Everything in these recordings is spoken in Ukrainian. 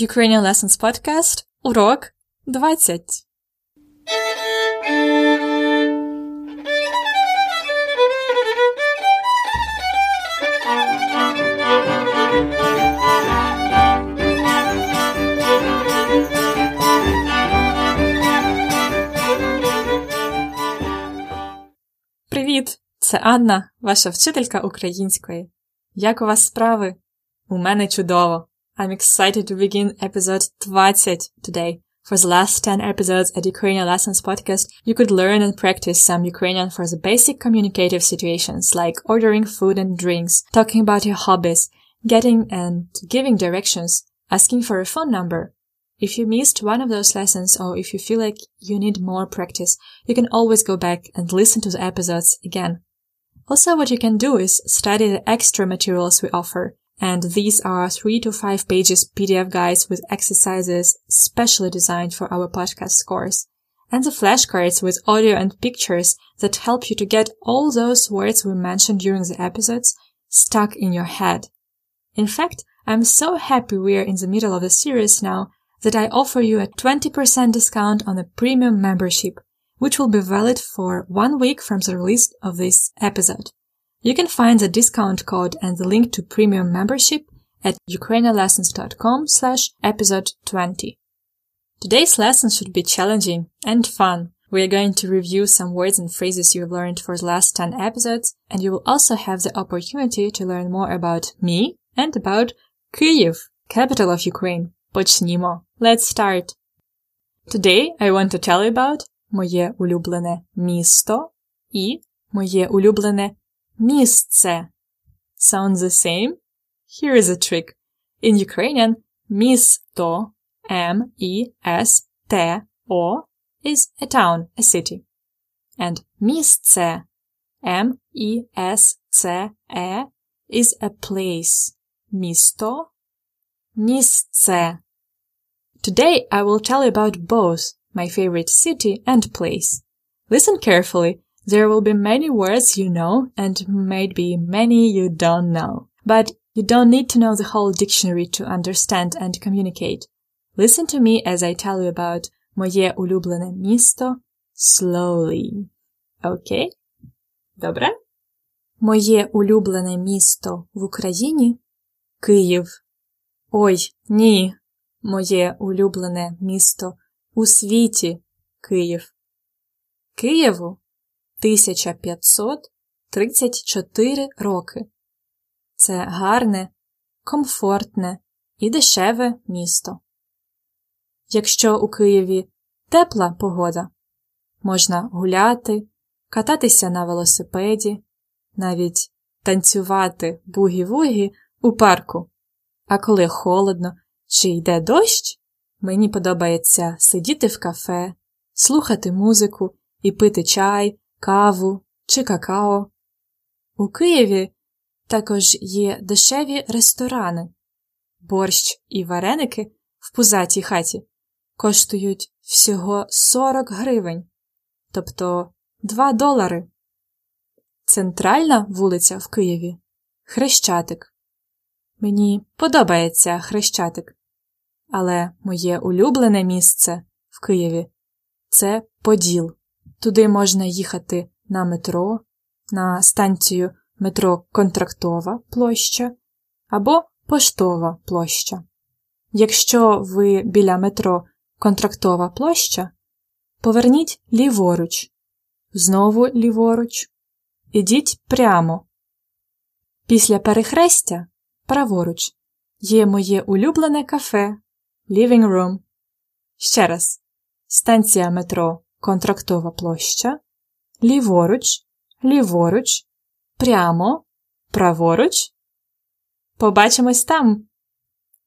Ukrainian Lessons Podcast, урок 20. Привіт! Це Анна, ваша вчителька української. Як у вас справи? У мене чудово. I'm excited to begin episode 20 today. For the last 10 episodes at Ukrainian Lessons podcast, you could learn and practice some Ukrainian for the basic communicative situations like ordering food and drinks, talking about your hobbies, getting and giving directions, asking for a phone number. If you missed one of those lessons or if you feel like you need more practice, you can always go back and listen to the episodes again. Also, what you can do is study the extra materials we offer. And these are three to five pages PDF guides with exercises specially designed for our podcast course. And the flashcards with audio and pictures that help you to get all those words we mentioned during the episodes stuck in your head. In fact, I'm so happy we are in the middle of the series now that I offer you a 20% discount on a premium membership which will be valid for one week from the release of this episode. You can find the discount code and the link to premium membership at ukrainianlessons.com slash episode 20. Today's lesson should be challenging and fun. We are going to review some words and phrases you've learned for the last 10 episodes, and you will also have the opportunity to learn more about me and about Kyiv, capital of Ukraine. Почнімо. Let's start. Today I want to tell you about моє улюблене місто і моє улюблене місце. Sounds the same? Here is a trick. In Ukrainian, місто, M-E-S-T-O, is a town, a city. And місце, M-E-S-C-E, is a place. Місто, місце. Today I will tell you about both my favorite city and place. Listen carefully. There will be many words you know and maybe many you don't know. But you don't need to know the whole dictionary to understand and communicate. Listen to me as I tell you about моє улюблене місто slowly. Okay? Добре? Моє улюблене місто в Україні Київ. Ой, ні. Моє улюблене місто у світі Київ. Києву 1534 роки. Це гарне, комфортне і дешеве місто. Якщо у Києві тепла погода, можна гуляти, кататися на велосипеді, навіть танцювати бугі-вугі у парку. А коли холодно чи йде дощ, Мені подобається сидіти в кафе, слухати музику і пити чай, каву чи какао. У Києві також є дешеві ресторани. Борщ і вареники в пузатій хаті коштують всього 40 гривень, тобто 2 долари. Центральна вулиця в Києві Хрещатик. Мені подобається Хрещатик. Але моє улюблене місце в Києві це Поділ. Туди можна їхати на метро, на станцію метро Контрактова площа або Поштова площа. Якщо ви біля метро Контрактова площа, поверніть ліворуч, знову ліворуч, ідіть прямо. Після перехрестя праворуч є моє улюблене кафе Living room. Ще раз. Станція метро Контрактова площа. Ліворуч, ліворуч, прямо, праворуч. Побачимось там.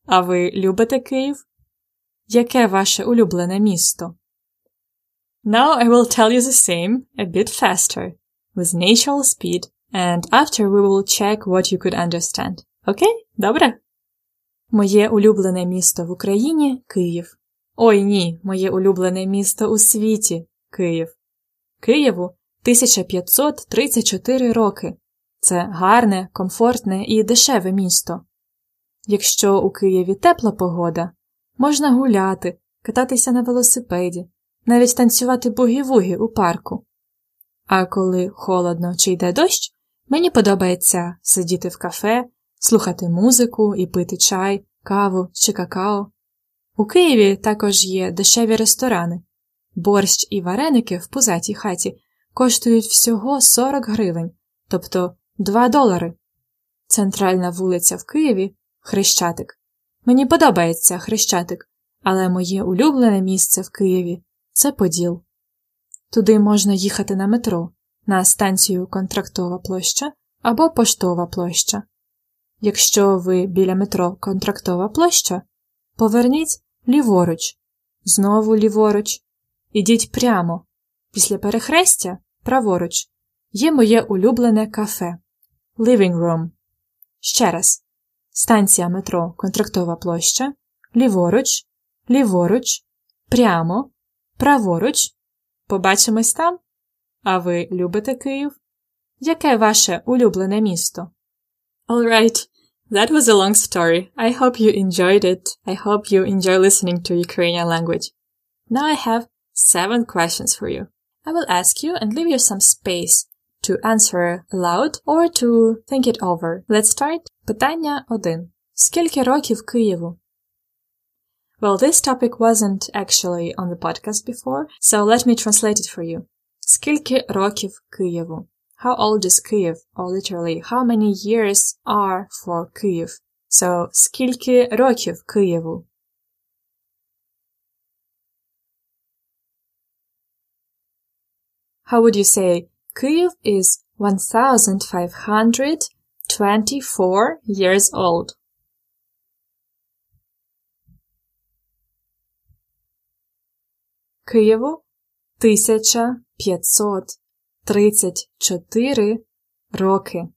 А ви любите Київ? Яке ваше улюблене місто? Now I will tell you the same, a bit faster, with natural speed, and after we will check what you could understand. Okay? Добре? Моє улюблене місто в Україні Київ. Ой ні, моє улюблене місто у світі Київ. Києву 1534 роки. Це гарне, комфортне і дешеве місто. Якщо у Києві тепла погода, Можна гуляти, кататися на велосипеді, навіть танцювати бугі-вугі у парку. А коли холодно чи йде дощ, мені подобається сидіти в кафе, слухати музику і пити чай, каву чи какао. У Києві також є дешеві ресторани. Борщ і вареники в пузатій хаті коштують всього 40 гривень, тобто 2 долари. Центральна вулиця в Києві Хрещатик. Мені подобається Хрещатик, але моє улюблене місце в Києві це Поділ. Туди можна їхати на метро, на станцію Контрактова площа або Поштова площа. Якщо ви біля метро Контрактова площа, поверніть ліворуч, знову ліворуч, ідіть прямо. Після перехрестя праворуч є моє улюблене кафе Living Room. Ще раз. Станція метро Контрактова площа, ліворуч, ліворуч, прямо, праворуч. Побачимось там? А ви любите Київ? Яке ваше улюблене місто? Alright, that was a long story. I hope you enjoyed it. I hope you enjoy listening to Ukrainian language. Now I have seven questions for you. I will ask you and leave you some space to answer aloud or to think it over. Let's start. Питання 1. Скільки років Києву? Well, this topic wasn't actually on the podcast before, so let me translate it for you. Скільки років Києву? How old is Kyiv? Or literally, how many years are for Kyiv? So, скільки років Києву? How would you say Kyiv is 1524 years old? Києву 1534 роки.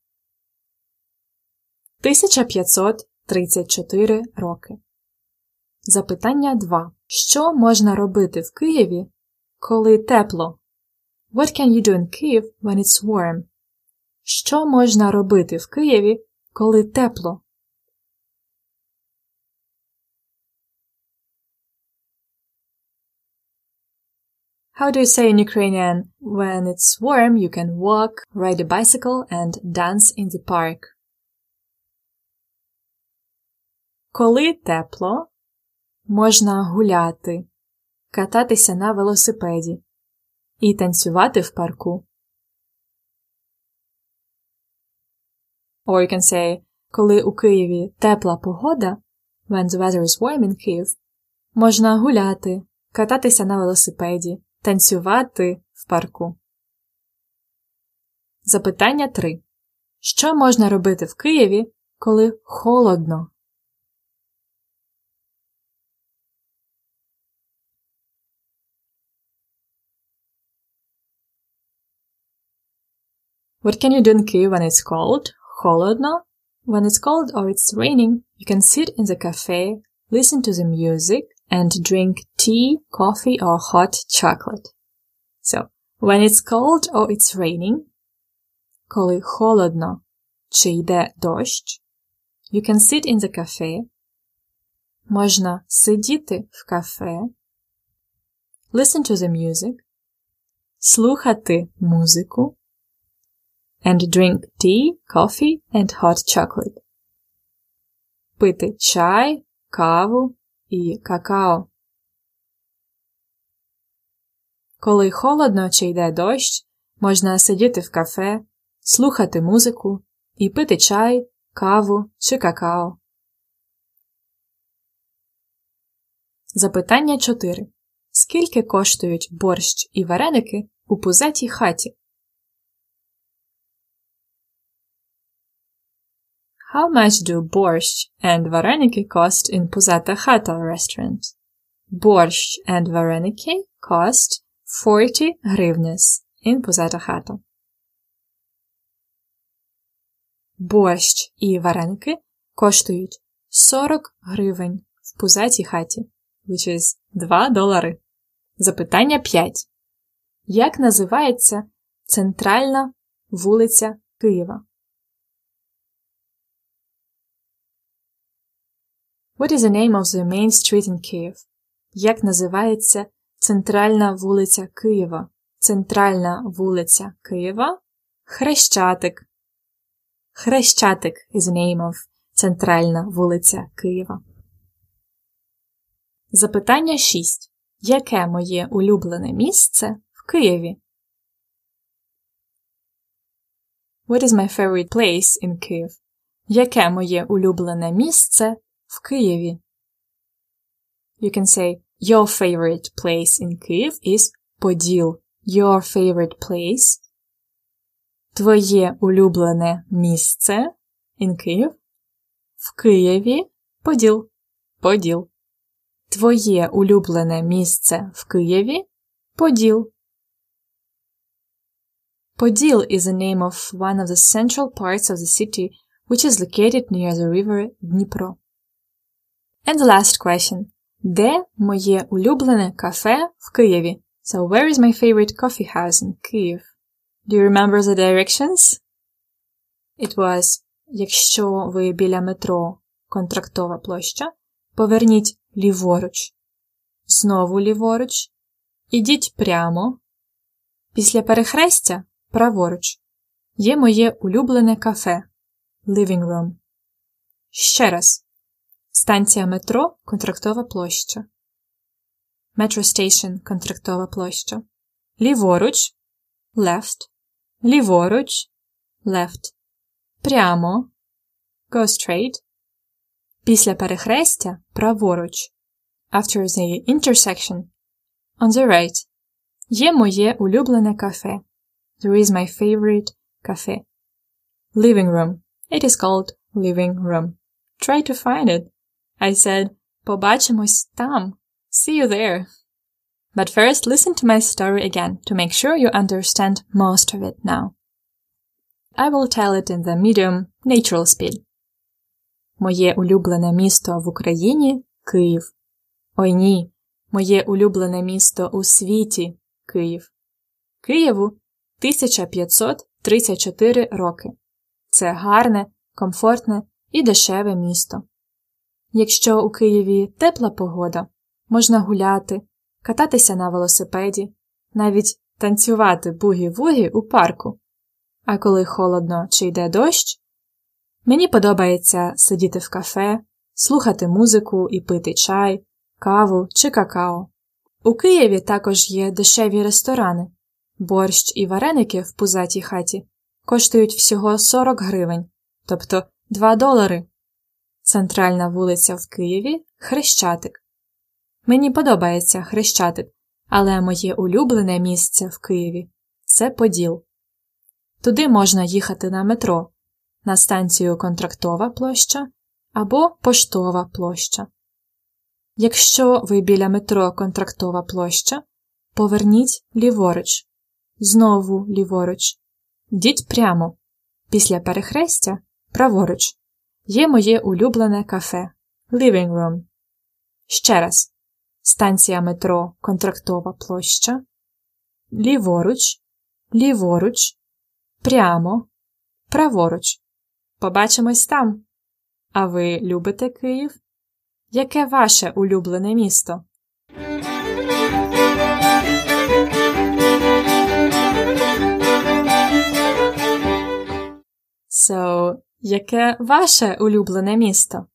1534 роки. Запитання 2. Що можна робити в Києві, коли тепло? What can you do in Kyiv when it's warm? Що можна робити в Києві, коли тепло? How do you say in Ukrainian, when it's warm, you can walk, ride a bicycle and dance in the park? Коли тепло, можна гуляти, кататися на велосипеді і танцювати в парку. Or you can say, коли у Києві тепла погода, when the weather is warm in Kyiv, можна гуляти, кататися на велосипеді, танцювати в парку. Запитання 3. Що можна робити в Києві, коли холодно? What can you do in Kyiv when it's cold? Холодно. When it's cold or it's raining, you can sit in the cafe, listen to the music, and drink tea, coffee, or hot chocolate. So, when it's cold or it's raining, коли холодно чи йде дощ, you can sit in the cafe, можна сидіти в кафе, listen to the music, слухати музику, and drink tea, coffee, and hot chocolate. Пити чай, каву і какао. Коли холодно чи йде дощ, можна сидіти в кафе, слухати музику і пити чай, каву чи какао. Запитання 4. Скільки коштують борщ і вареники у пузатій хаті? How much do borscht and vareniki cost in Puzata Hata restaurant? Borscht and vareniki cost 40 hryvnias in Puzata Hata. Борщ і вареники коштують 40 гривень в пузатій хаті, which is 2 долари. Запитання 5. Як називається центральна вулиця Києва? What is the name of the main street in Kyiv? Як називається центральна вулиця Києва? Центральна вулиця Києва. Хрещатик. Хрещатик is the name of центральна вулиця Києва. Запитання 6. Яке моє улюблене місце в Києві? What is my favorite place in Kyiv? Яке моє улюблене місце в Києві? You can say your favorite place in Kyiv is Поділ. Your favorite place. Твоє улюблене місце in Kyiv. В Києві Поділ. Поділ. Твоє улюблене місце в Києві Поділ. Поділ is the name of one of the central parts of the city which is located near the river Dnipro. And the last question. Де моє улюблене кафе в Києві? So where is my favorite coffee house in Kyiv? Do you remember the directions? It was Якщо ви біля метро Контрактова площа, поверніть ліворуч. Знову ліворуч. Ідіть прямо. Після перехрестя праворуч. Є моє улюблене кафе. Living room. Ще раз. Станція метро Контрактова площа. Metro Station Контрактова площа. Ліворуч. Left. Ліворуч. Left. Прямо. Go straight. Після перехрестя праворуч. After the intersection. On the right. Є моє улюблене кафе. There is my favorite cafe. Living room. It is called living room. Try to find it. I said, побачимось там. See you there. But first, listen to my story again to make sure you understand most of it now. I will tell it in the medium natural speed. Моє улюблене місто в Україні Київ. Ой ні, моє улюблене місто у світі Київ. Києву 1534 роки. Це гарне, комфортне і дешеве місто. Якщо у Києві тепла погода, можна гуляти, кататися на велосипеді, навіть танцювати бугі-вугі у парку. А коли холодно чи йде дощ, мені подобається сидіти в кафе, слухати музику і пити чай, каву чи какао. У Києві також є дешеві ресторани, борщ і вареники в пузатій хаті коштують всього 40 гривень, тобто 2 долари. Центральна вулиця в Києві Хрещатик. Мені подобається Хрещатик, але моє улюблене місце в Києві це Поділ. Туди можна їхати на метро, на станцію Контрактова площа або Поштова площа. Якщо ви біля метро Контрактова площа, поверніть ліворуч, знову ліворуч. Йдіть прямо. Після перехрестя праворуч. Є моє улюблене кафе Living Room. Ще раз. Станція метро Контрактова площа. Ліворуч, ліворуч, прямо, праворуч. Побачимось там. А ви любите Київ? Яке ваше улюблене місто? So, яке ваше улюблене місто?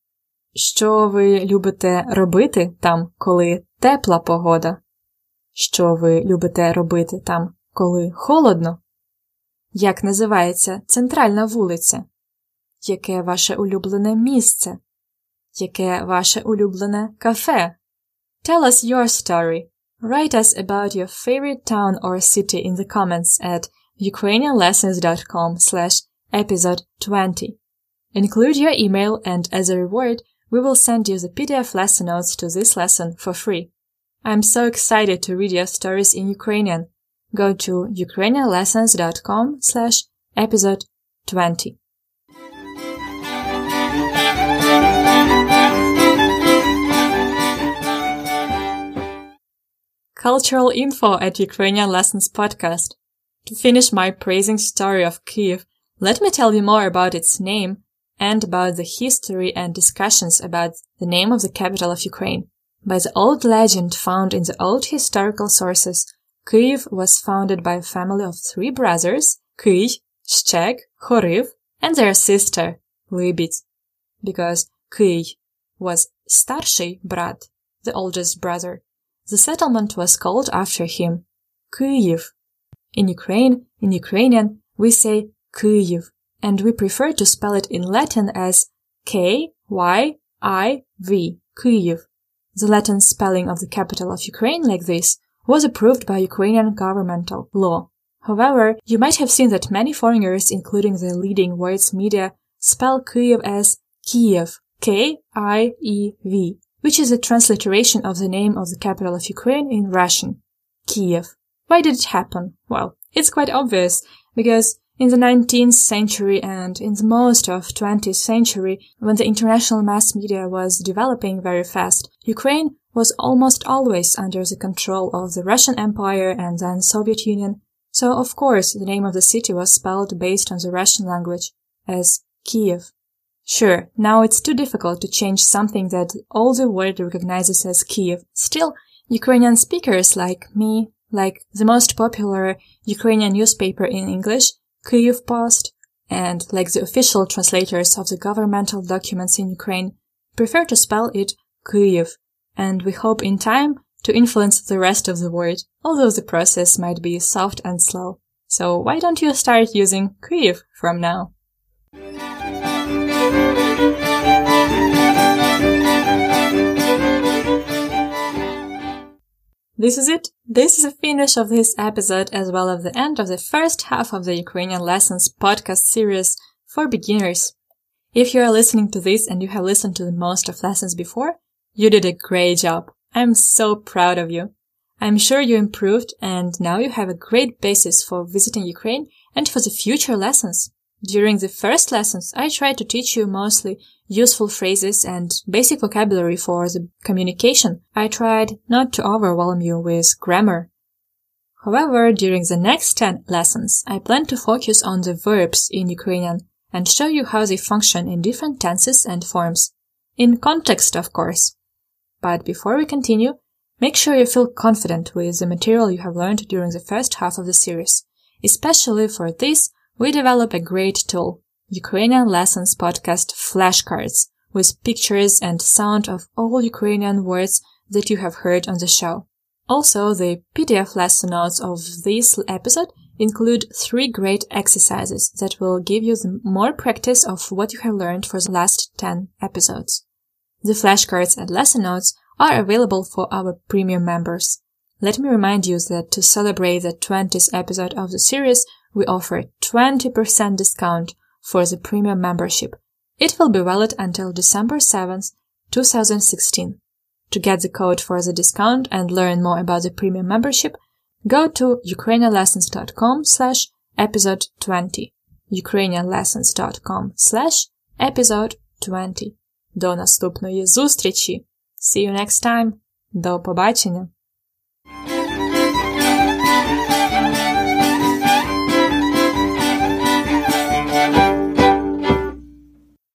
Що ви любите робити там, коли тепла погода? Що ви любите робити там, коли холодно? Як називається центральна вулиця? Яке ваше улюблене місце? Яке ваше улюблене кафе? Tell us your story. Write us about your favorite town or city in the comments at ukrainianlessons.com slash episode 20. Include your email and as a reward, we will send you the PDF lesson notes to this lesson for free. I'm so excited to read your stories in Ukrainian. Go to ukrainianlessons.com slash episode 20. Cultural info at Ukrainian Lessons podcast. To finish my praising story of Kiev, let me tell you more about its name and about the history and discussions about the name of the capital of Ukraine. By the old legend found in the old historical sources, Kyiv was founded by a family of three brothers, Kyy, Shcheg, Khoriv, and their sister, Libit, because Kyy was Starshий brat, the oldest brother. The settlement was called after him, Kyiv. In Ukraine, in Ukrainian, we say Kyiv, and we prefer to spell it in Latin as K-Y-I-V, Kyiv. The Latin spelling of the capital of Ukraine like this was approved by Ukrainian governmental law. However, you might have seen that many foreigners, including the leading words media, spell Kyiv as Kiev, K-I-E-V, which is a transliteration of the name of the capital of Ukraine in Russian, Kiev. Why did it happen? Well, it's quite obvious, because in the 19th century and in the most of 20th century, when the international mass media was developing very fast, Ukraine was almost always under the control of the Russian Empire and then Soviet Union. So of course the name of the city was spelled based on the Russian language as Kiev. Sure, now it's too difficult to change something that all the world recognizes as Kiev. Still, Ukrainian speakers like me, like the most popular Ukrainian newspaper in English, Kyiv Post, and like the official translators of the governmental documents in Ukraine, prefer to spell it Kyiv, and we hope in time to influence the rest of the world, although the process might be soft and slow. So why don't you start using Kyiv from now? This is it. This is the finish of this episode as well as the end of the first half of the Ukrainian Lessons podcast series for beginners. If you are listening to this and you have listened to the most of lessons before, you did a great job. I'm so proud of you. I'm sure you improved and now you have a great basis for visiting Ukraine and for the future lessons. During the first lessons, I tried to teach you mostly useful phrases and basic vocabulary for the communication. I tried not to overwhelm you with grammar. However, during the next 10 lessons, I plan to focus on the verbs in Ukrainian and show you how they function in different tenses and forms. In context, of course. But before we continue, make sure you feel confident with the material you have learned during the first half of the series. Especially for this, we develop a great tool, Ukrainian Lessons Podcast flashcards, with pictures and sound of all Ukrainian words that you have heard on the show. Also, the PDF lesson notes of this episode include three great exercises that will give you more practice of what you have learned for the last 10 episodes. The flashcards and lesson notes are available for our premium members. Let me remind you that to celebrate the 20th episode of the series, we offer 20% discount for the premium membership. It will be valid until December 7th, 2016. To get the code for the discount and learn more about the premium membership, go to ukrainianlessons.com slash episode 20. ukrainianlessons.com slash episode 20. До наступної зустрічі! See you next time! До побачення!